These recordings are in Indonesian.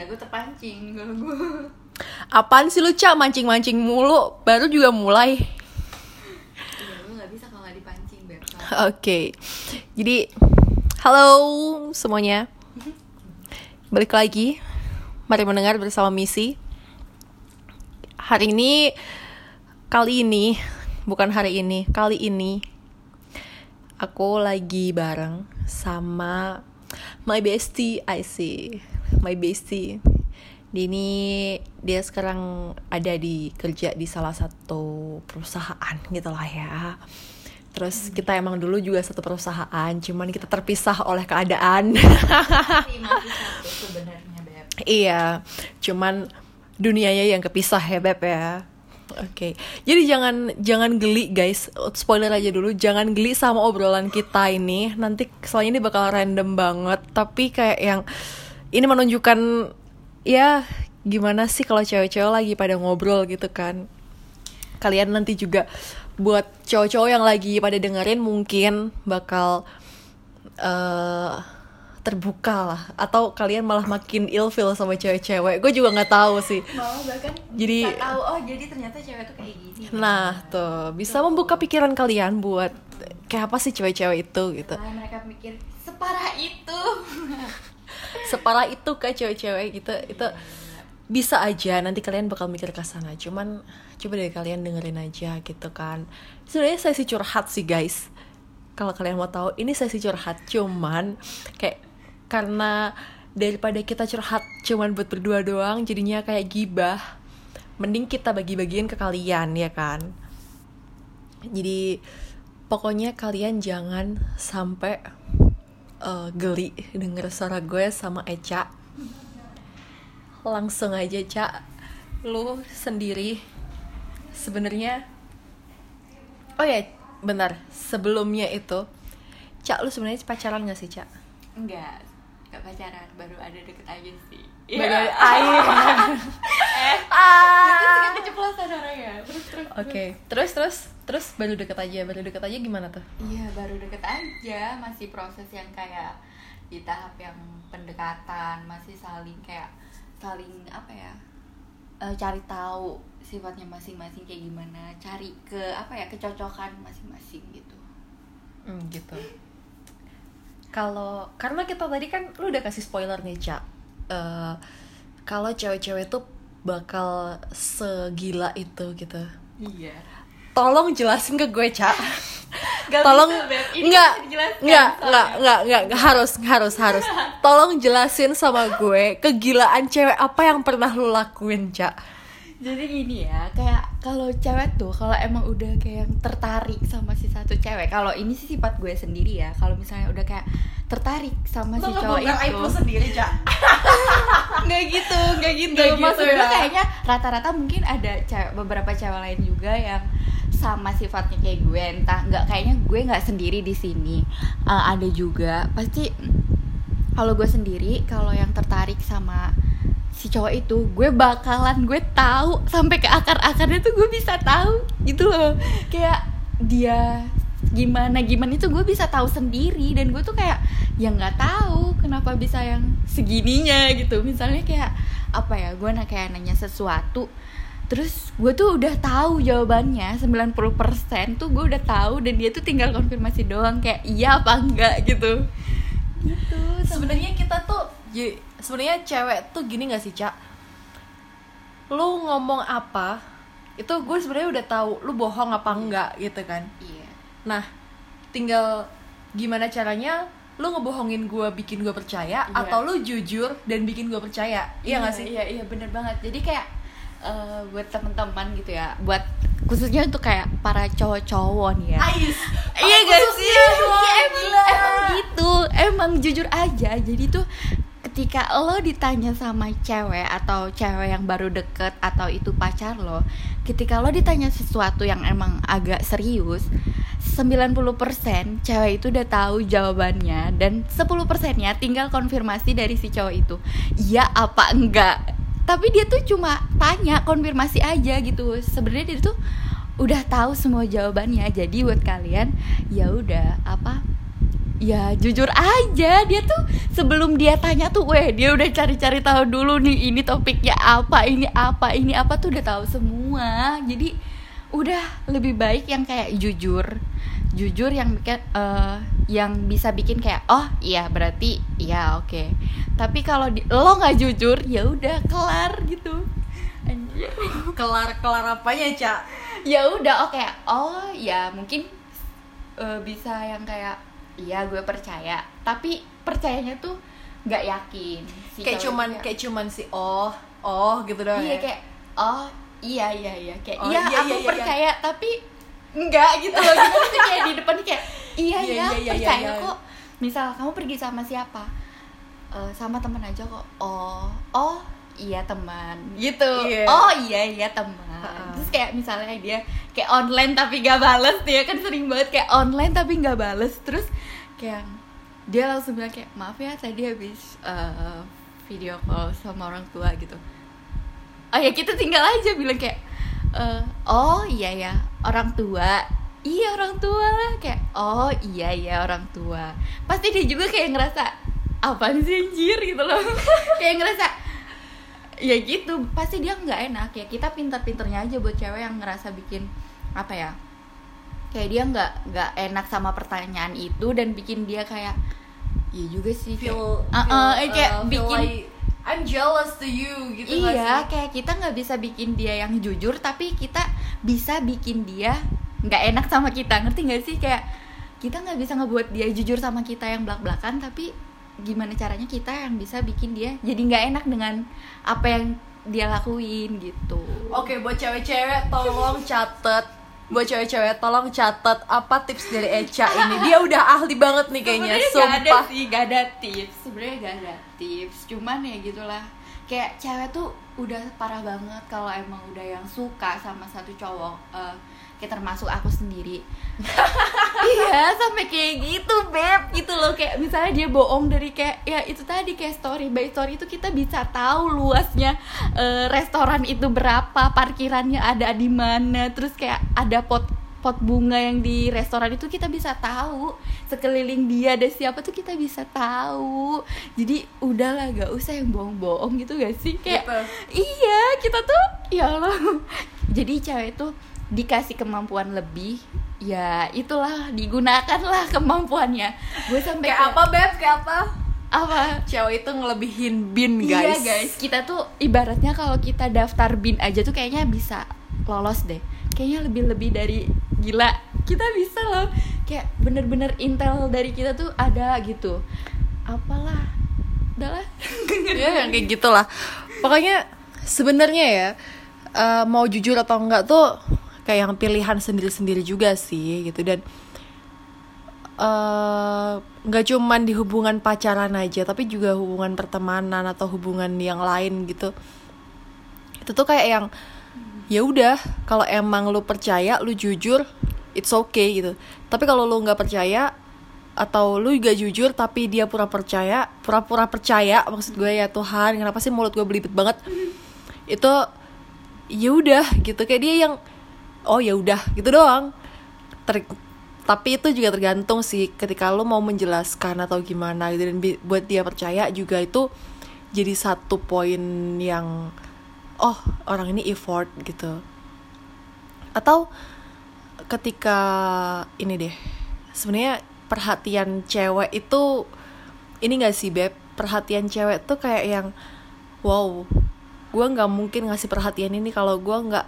jago terpancing kalau gue Apaan sih lu cak? Mancing-mancing mulu Baru juga mulai. Ya lu nggak bisa kalau nggak dipancing beb. Oke. Jadi Halo semuanya. Balik lagi. Mari mendengar bersama Misi. Hari ini Kali ini Bukan hari ini Kali ini Aku lagi bareng Sama My bestie I see My bestie Dini dia sekarang ada di kerja di salah satu perusahaan gitu lah ya. Terus kita emang dulu juga satu perusahaan, cuman kita terpisah oleh keadaan. iya, cuman dunianya yang kepisah ya beb ya. Oke, jadi jangan jangan geli guys. Spoiler aja dulu, jangan geli sama obrolan kita ini. Nanti soalnya ini bakal random banget, tapi kayak yang ini menunjukkan ya gimana sih kalau cewek-cewek lagi pada ngobrol gitu kan. Kalian nanti juga buat cowok-cowok yang lagi pada dengerin mungkin bakal eh terbuka lah. Atau kalian malah makin ilfeel sama cewek-cewek. Gue juga nggak tahu sih. Mau bahkan Jadi- tahu. Oh jadi ternyata cewek tuh kayak gini. Nah, tuh. Bisa membuka pikiran kalian buat kayak apa sih cewek-cewek itu gitu. Nah, mereka mikir separah itu Separah itu kayak cewek-cewek gitu. Itu bisa aja nanti kalian bakal mikir ke sana. Cuman coba deh kalian dengerin aja gitu kan. Sebenarnya sesi curhat sih, guys. Kalau kalian mau tahu, ini sesi curhat cuman kayak karena daripada kita curhat cuman buat berdua doang jadinya kayak gibah. Mending kita bagi-bagiin ke kalian ya kan. Jadi pokoknya kalian jangan sampai eh, geli denger suara gue sama Eca. Langsung aja Ca, lu sendiri sebenarnya Oh ya, benar. Sebelumnya itu Cak, lu sebenarnya pacaran gak sih, Cak? enggak enggak pacaran baru ada deket aja sih Baru Iya. air. eh Ah. Terus terus Oke, terus terus terus baru deket aja, baru deket aja gimana tuh? Iya baru deket aja masih proses yang kayak di tahap yang pendekatan masih saling kayak saling apa ya eh, cari tahu sifatnya masing-masing kayak gimana cari ke apa ya kecocokan masing-masing gitu Hmm, gitu. Kalau karena kita tadi kan lu udah kasih spoiler nih, Cak. Eh, kalau cewek-cewek tuh bakal segila itu gitu. iya Tolong jelasin ke gue, Cak. Gak Tolong enggak enggak enggak enggak enggak, harus harus harus. Tolong jelasin sama gue kegilaan cewek apa yang pernah lu lakuin, Cak. jadi gini ya kayak kalau cewek tuh kalau emang udah kayak yang tertarik sama si satu cewek kalau ini sih sifat gue sendiri ya kalau misalnya udah kayak tertarik sama si cowok itu. sendiri, Cak. nggak gitu nggak gitu. Nggak gitu maksud gue ya. kayaknya rata-rata mungkin ada cewek beberapa cewek lain juga yang sama sifatnya kayak gue. Entah nggak kayaknya gue nggak sendiri di sini. Eh, ada juga. Pasti kalau gue sendiri kalau yang tertarik sama si cowok itu gue bakalan gue tahu sampai ke akar-akarnya tuh gue bisa tahu. Gitu loh. Kayak dia gimana gimana itu gue bisa tahu sendiri dan gue tuh kayak ya nggak tahu kenapa bisa yang segininya gitu misalnya kayak apa ya gue na kayak nanya sesuatu terus gue tuh udah tahu jawabannya 90% tuh gue udah tahu dan dia tuh tinggal konfirmasi doang kayak iya apa enggak gitu gitu Sebenarnya kita tuh ya, sebenarnya cewek tuh gini gak sih, Cak? Lu ngomong apa? Itu gue sebenarnya udah tahu lu bohong apa enggak gitu kan. Nah, tinggal gimana caranya lu ngebohongin gue bikin gue percaya Iya. atau lu jujur dan bikin gue percaya iya gak sih Iya iya bener banget. Jadi kayak eh, buat teman-teman gitu ya, buat khususnya untuk kayak para cowok-cowok nih ya. Ais Iya gak sih? Iya, doang, emang, gila. emang gitu. Emang jujur aja. Jadi tuh ketika lo ditanya sama cewek atau cewek yang baru deket atau itu pacar lo, ketika lo ditanya sesuatu yang emang agak serius, 90% cewek itu udah tahu jawabannya dan 10% nya tinggal konfirmasi dari si cowok itu. Iya apa enggak? Tapi dia tuh cuma tanya konfirmasi aja gitu. Sebenarnya dia tuh udah tahu semua jawabannya. Jadi buat kalian ya udah apa ya jujur aja dia tuh sebelum dia tanya tuh weh dia udah cari-cari tahu dulu nih ini topiknya apa ini apa ini apa tuh udah tahu semua jadi udah lebih baik yang kayak jujur. Jujur yang bikin eh, yang bisa bikin kayak oh iya berarti iya oke. Tapi kalau di- lo nggak jujur ya udah kelar gitu. Anjir. kelar kelar apanya cak ya udah oke. Oh ya mungkin eh, bisa yang kayak iya gue percaya. Tapi percayanya tuh nggak yakin si kayak cuman kayak cuman si oh oh gitu doang iya ya? kayak oh iya iya iya. Kayak Oh, iya, iya, aku iya, iya, percaya tapi enggak gitu loh. Sih kayak di depan kayak iya Iya, iya, iya, iya, percaya iya, iya. kok. Misal kamu pergi sama siapa? Eh, sama temen aja kok. Oh oh iya teman. Gitu. Iya. oh iya iya teman. Ha-ha. terus kayak misalnya dia kayak online tapi gak bales dia kan sering banget kayak online tapi nggak bales. Terus kayak dia langsung bilang kayak maaf ya tadi habis eh, video call sama orang tua gitu oh ya kita tinggal aja bilang kayak eh, oh iya ya orang tua. Iya orang tua. Lah kayak oh iya ya orang tua. Pasti dia juga kayak ngerasa apa sih anjir? gitu loh. Kayak ngerasa ya gitu pasti dia nggak enak. Ya kita pintar-pintarnya aja buat cewek yang ngerasa bikin apa ya kayak dia nggak nggak enak sama pertanyaan itu dan bikin dia kayak ya juga sih kayak, feel, ah, eh, kayak uh, feel bikin like I'm jealous to you gitu iya kayak kita nggak bisa bikin dia yang jujur tapi kita bisa bikin dia nggak enak sama kita. Ngerti nggak sih? Kayak kita nggak bisa ngebuat dia jujur sama kita yang belak belakan tapi gimana caranya kita yang bisa bikin dia jadi nggak enak dengan apa yang dia lakuin gitu. Oke, buat cewek-cewek tolong catet. Buat cewek-cewek tolong catet apa tips dari Echa ini. Dia udah ahli banget nih kayaknya, Sebenarnya gak ada sumpah. sih gak ada tips sebenarnya gak ada tips cuman ya gitulah kayak cewek tuh udah parah banget kalau emang udah yang suka sama satu cowok eh, kayak termasuk aku sendiri. Iya sampai kayak gitu beb. Gitu loh kayak misalnya dia bohong dari kayak ya itu tadi kayak story. By story itu kita bisa tahu luasnya eh, restoran itu berapa parkirannya ada di mana terus kayak ada pot pot bunga yang di restoran itu kita bisa tahu. Sekeliling dia ada siapa tuh kita bisa tahu. Jadi udahlah gak usah yang bohong-bohong gitu gak sih? Kayak Gitu. iya kita tuh ya Allah. Jadi cewek tuh dikasih kemampuan lebih ya itulah digunakanlah kemampuannya gue sampai Kayak apa, Beb? Kayak apa? apa Cewek itu ngelebihin bin, Iya guys. guys, kita tuh ibaratnya kalau kita daftar bin aja tuh kayaknya bisa lolos deh. Kayaknya lebih-lebih dari gila. Kita bisa loh. Kayak bener-bener intel dari kita tuh ada gitu. Apalah. Udahlah. ya yang kayak gitulah pokoknya sebenarnya ya eh, mau jujur atau enggak tuh kayak yang pilihan sendiri-sendiri juga sih gitu. Dan eh, nggak cuman di hubungan pacaran aja tapi juga hubungan pertemanan atau hubungan yang lain gitu. Itu tuh kayak yang ya udah kalau emang lu percaya lu jujur it's okay gitu. Tapi kalau lu nggak percaya atau lu juga jujur tapi dia pura percaya pura-pura percaya maksud gue ya Tuhan kenapa sih mulut gue belibet banget? Itu ya udah gitu. Kayak dia yang oh ya udah gitu doang. Ter- tapi itu juga tergantung sih ketika lu mau menjelaskan atau gimana gitu dan buat dia percaya juga itu jadi satu poin yang oh orang ini effort gitu. Atau ketika ini deh sebenarnya perhatian cewek itu ini gak sih beb? Perhatian cewek tuh kayak yang wow gue nggak mungkin ngasih perhatian ini kalau gue nggak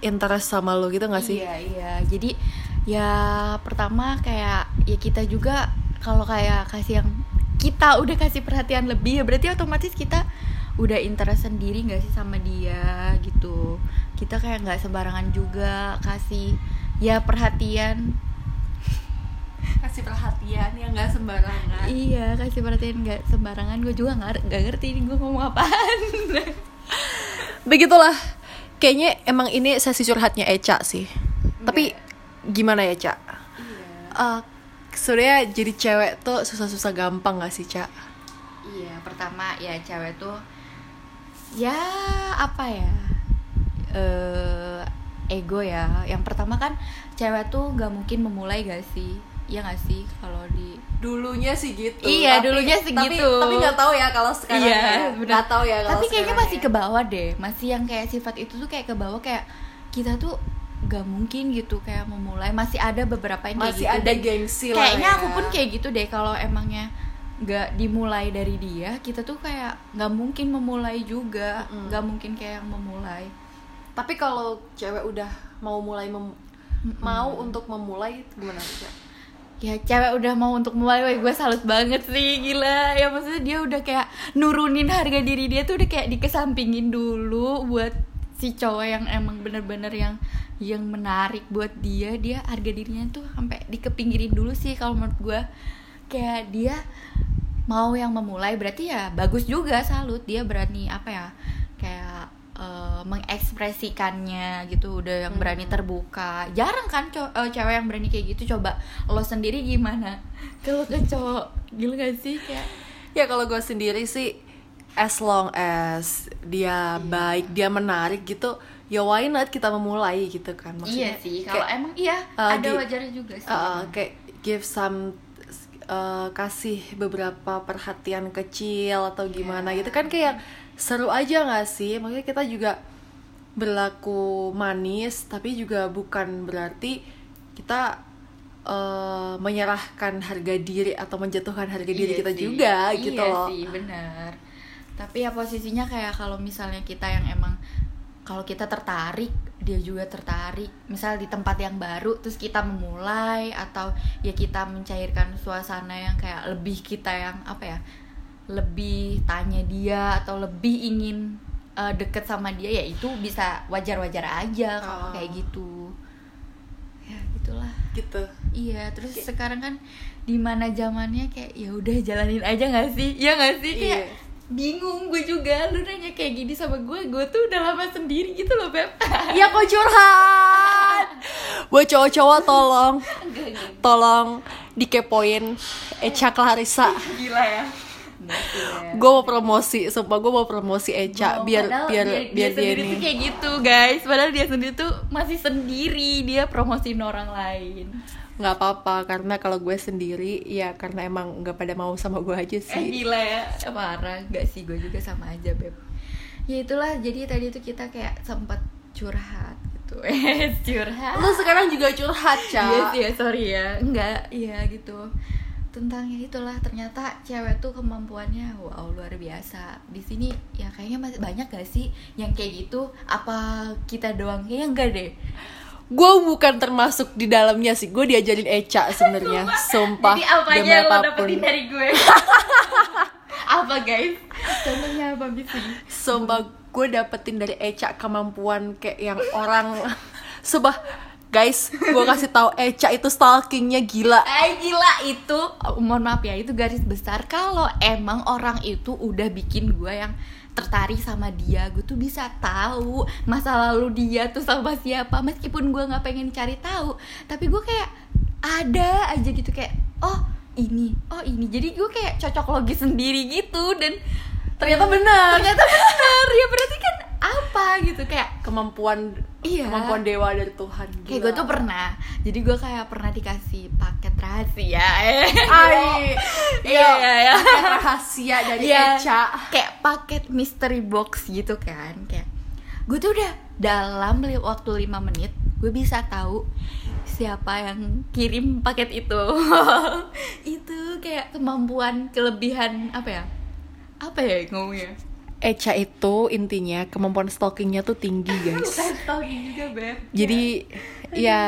interest sama lo gitu gak sih Iya, iya. Jadi ya pertama kayak ya kita juga kalau kayak kasih yang kita udah kasih perhatian lebih ya berarti otomatis kita udah interest sendiri nggak sih sama dia gitu. Kita kayak nggak sembarangan juga kasih ya perhatian. kasih perhatian yang nggak sembarangan Iya, kasih perhatian nggak sembarangan. Gue juga nggak nggak ngerti ini gue ngomong apaan. begitulah kayaknya emang ini sesi curhatnya Eca sih tapi gimana ya Ca Eh, sebenarnya jadi cewek tuh susah-susah gampang gak sih Ca Iya, pertama ya cewek tuh ya apa ya? eh ego ya. Yang pertama kan cewek tuh gak mungkin memulai gak sih? Ya nggak sih kalau di dulunya sih gitu Iya, Tapi- dulunya tapi segitu. tapi nggak tahu ya kalau sekarang Iya, ya. nggak tahu ya kalau tapi kayaknya masih ya. ke bawah deh masih yang kayak sifat itu tuh kayak ke bawah kayak kita tuh gak mungkin gitu kayak memulai masih ada beberapa yang kayak masih gitu ada gengsi lah kayaknya ya. aku pun kayak gitu deh kalau emangnya nggak dimulai dari dia kita tuh kayak nggak mungkin memulai juga Mm-mm. nggak mungkin kayak yang memulai tapi kalau cewek udah mau mulai mem- Mm-mm. mau untuk memulai gimana sih? Ya cewek udah mau untuk mulai gue salut banget sih gila. Ya maksudnya dia udah kayak nurunin harga diri dia tuh udah kayak dikesampingin dulu buat si cowok yang emang bener-bener yang yang menarik buat dia. Dia harga dirinya tuh sampai dikepinggirin dulu sih kalau menurut gue kayak dia mau yang memulai berarti ya bagus juga salut. Dia berani apa ya eh, mengekspresikannya gitu udah yang berani Hmm. terbuka. Jarang kan eh, cewek yang berani kayak gitu? Coba lo sendiri gimana? Kalau ke cowok gila gak sih? Kayak ya kalau gue sendiri sih as long as dia Iya. baik dia menarik gitu ya why not kita memulai gitu kan? Iya sih kalau emang iya uh, ada wajarnya juga sih. uh, kayak give some uh, kasih beberapa perhatian kecil atau gimana Iya. gitu kan? Kayak seru aja nggak sih? Maksudnya kita juga berlaku manis tapi juga bukan berarti kita uh, menyerahkan harga diri atau menjatuhkan harga diri Iya kita sih. juga gitu iya loh. sih benar. Tapi ya posisinya kayak kalau misalnya kita yang emang kalau kita tertarik dia juga tertarik. Misal di tempat yang baru terus kita memulai atau ya kita mencairkan suasana yang kayak lebih kita yang apa ya lebih tanya dia atau lebih ingin eh, deket sama dia ya itu bisa wajar-wajar aja kalau Oh. kayak gitu ya gitulah gitu Iya, terus sekarang kan di mana zamannya kayak ya udah jalanin aja nggak sih? Iya nggak sih? Kayak Iya. bingung gue juga. Lu nanya kayak gini sama gue, gue tuh udah lama sendiri gitu loh, Beb. Iya kok curhat Buat cowok-cowok tolong. Tolong dikepoin Echa Clarissa Gila ya. Gue mau promosi Sumpah gue mau promosi Echa Biar Padahal biar dia, biar dia, sendiri ini tuh kayak gitu, guys. Padahal dia sendiri tuh masih sendiri, dia promosiin orang lain. nggak apa-apa karena kalau gue sendiri ya karena emang nggak pada mau sama gue aja Eh sih gila ya, parah. Gak sih, gue juga sama aja, Beb. Ya itulah, jadi tadi tuh kita kayak sempat curhat gitu. Eh, curhat. lu sekarang juga curhat Iya Ca sih ya, sorry ya. Enggak, iya gitu. Tentang ya itulah ternyata cewek tuh kemampuannya wow luar biasa. Di sini ya kayaknya masih banyak gak sih yang kayak gitu? Apa kita doang? Kayaknya enggak deh. gue bukan termasuk di dalamnya sih gue diajarin Echa sebenarnya sumpah Jadi apa aja lo dapetin dari gue? apa guys? Contohnya apa bisa? Sumpah gue dapetin dari Echa kemampuan kayak yang orang Sumpah guys gue kasih tahu Echa itu stalkingnya gila. Eh gila itu. Mohon maaf ya itu garis besar. Kalau emang orang itu udah bikin gue yang tertarik sama dia gue tuh bisa tahu masa lalu dia tuh sama siapa. Meskipun gue nggak pengen cari tahu tapi gue kayak ada aja gitu kayak oh ini oh ini. Jadi gue kayak cocok logis sendiri gitu dan Ternyata benar. ternyata benar. Ya berarti kan apa gitu kayak kemampuan Iya. kemampuan dewa dari Tuhan kayak gue tuh pernah jadi gue kayak pernah dikasih paket rahasia. Ay, Iya, iya, iya. paket rahasia dari Iya, Echa. Kayak paket mystery box gitu kan kayak gue tuh udah dalam waktu 5 menit gue bisa tahu siapa yang kirim paket itu. Itu kayak kemampuan kelebihan apa ya? Apa ya ngomongnya Echa itu intinya kemampuan stalkingnya tuh tinggi guys. Stalking juga beb. Jadi ya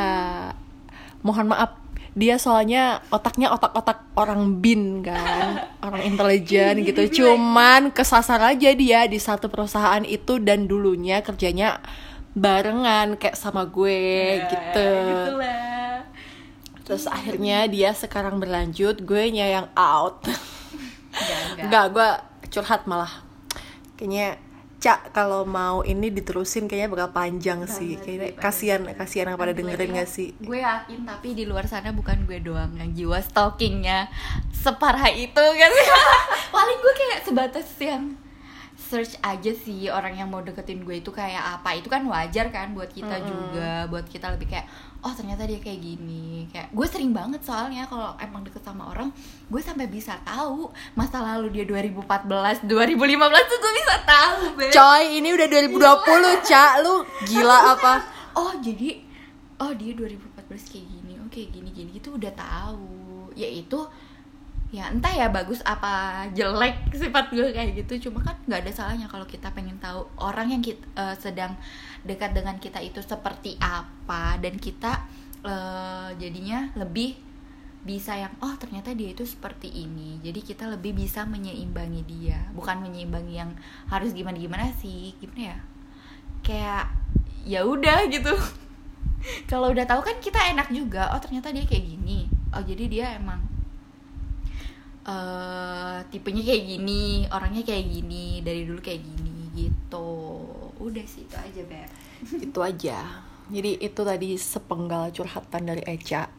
mohon maaf. Dia soalnya otaknya otak-otak orang bin kan. Orang intelijen gitu. Cuman kesasar aja dia di satu perusahaan itu dan dulunya kerjanya barengan kayak sama gue Ya, gitu. gitu lah terus akhirnya dia sekarang berlanjut gue nya yang out. Enggak enggak Enggak, gue curhat malah Kayaknya Cak kalau mau ini diterusin kayaknya bakal panjang sih. Kayaknya sih, kasihan, kasihan yang pada dengerin Gue- gak sih? Gue yakin tapi di luar sana bukan gue doang yang jiwa stalkingnya separah itu kan Paling gue kayak sebatas yang search aja sih orang yang mau deketin gue itu kayak apa. Itu kan wajar kan buat kita Mm-mm. juga buat kita lebih kayak oh ternyata dia kayak gini kayak gue sering banget soalnya kalau emang deket sama orang gue sampai bisa tahu masa lalu dia 2014 2015 tuh gue bisa tahu Beb. Coy, ini udah 2020, Cak. Lu gila apa? oh jadi oh dia 2014 kayak gini oh kayak gini gini itu udah tahu ya itu ya entah ya bagus apa jelek sifat gue kayak gitu. Cuma kan nggak ada salahnya kalau kita pengen tahu orang yang kita, eh, sedang dekat dengan kita itu seperti apa. Dan kita eh, jadinya lebih bisa yang oh ternyata dia itu seperti ini. Jadi kita lebih bisa menyeimbangi dia. Bukan menyeimbangi yang harus gimana gimana sih. Gimana ya? Kayak ya udah gitu. Kalau udah tahu kan kita enak juga. Oh ternyata dia kayak gini. Oh jadi dia emang eh tipenya kayak gini orangnya kayak gini dari dulu kayak gini gitu udah sih itu aja beb itu aja. Jadi itu tadi sepenggal curhatan dari Eca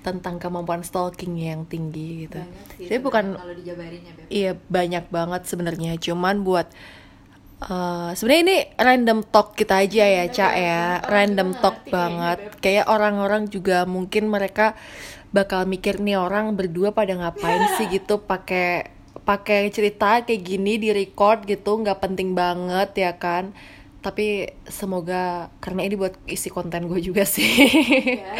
tentang kemampuan stalking yang tinggi gitu. Banyak sih Jadi bukan kalau dijabarin ya beb iya banyak banget sebenarnya. Cuman buat eh sebenarnya ini random talk kita aja ya, Cak ya, Random talk banget. Kayak orang-orang juga mungkin mereka bakal mikir nih orang berdua pada ngapain sih? gitu pakai pakai cerita kayak gini di record gitu nggak penting banget ya kan? Tapi semoga karena ini buat isi konten gue juga sih. Ya,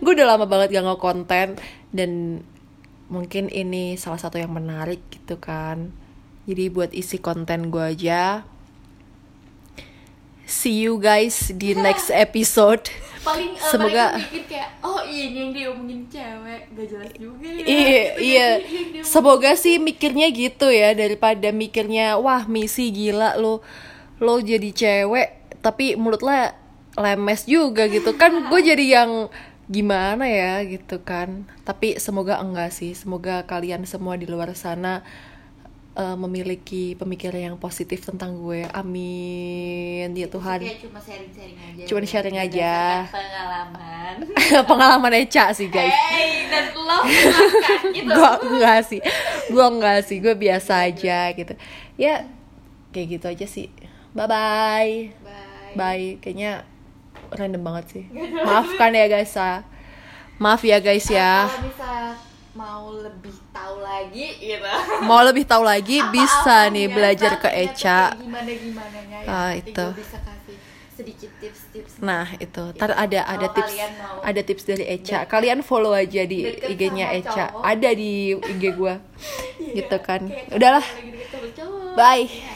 gue udah lama banget gak nge-konten dan mungkin ini salah satu yang menarik gitu kan. Jadi buat isi konten gue aja see you guys di next episode. Paling eh, Semoga- mikir kayak oh ini yang diomongin cewek. Gak jelas juga ya. Iya, Gitu, iya. Semoga sih mikirnya gitu ya daripada mikirnya wah misi gila lo lo jadi cewek. Tapi mulut lo lemes juga gitu. Kan gue jadi yang gimana ya gitu kan. Tapi semoga enggak sih. Semoga kalian semua di luar sana eh, memiliki pemikiran yang positif tentang gue. Amin. Ya Tuhan. kayak cuma sharing-sharing aja. Cuman sharing aja. pengalaman. Pengalaman Eca sih guys. Hey dan lo silahkan gitu. Gua enggak sih. Gua enggak sih. Gue biasa aja gitu. Ya kayak gitu aja sih. Bye bye. Bye. Bye kayaknya random banget sih. Maafkan ya guys ya. Maaf ya guys ya. Kalau bisa mau lebih tahu lagi gitu. Mau lebih tahu lagi bisa nih belajar ke Eca. gimana gimana ya? Nanti itu. gue bisa kasih sedikit tips-tips. Nah itu. Ntar ada ada Kalau tips ada tips dari Eca. kalian follow aja di IG-nya Eca. cowok. ada di IG gua. Iya, gitu kan. udahlah. bye. Iya.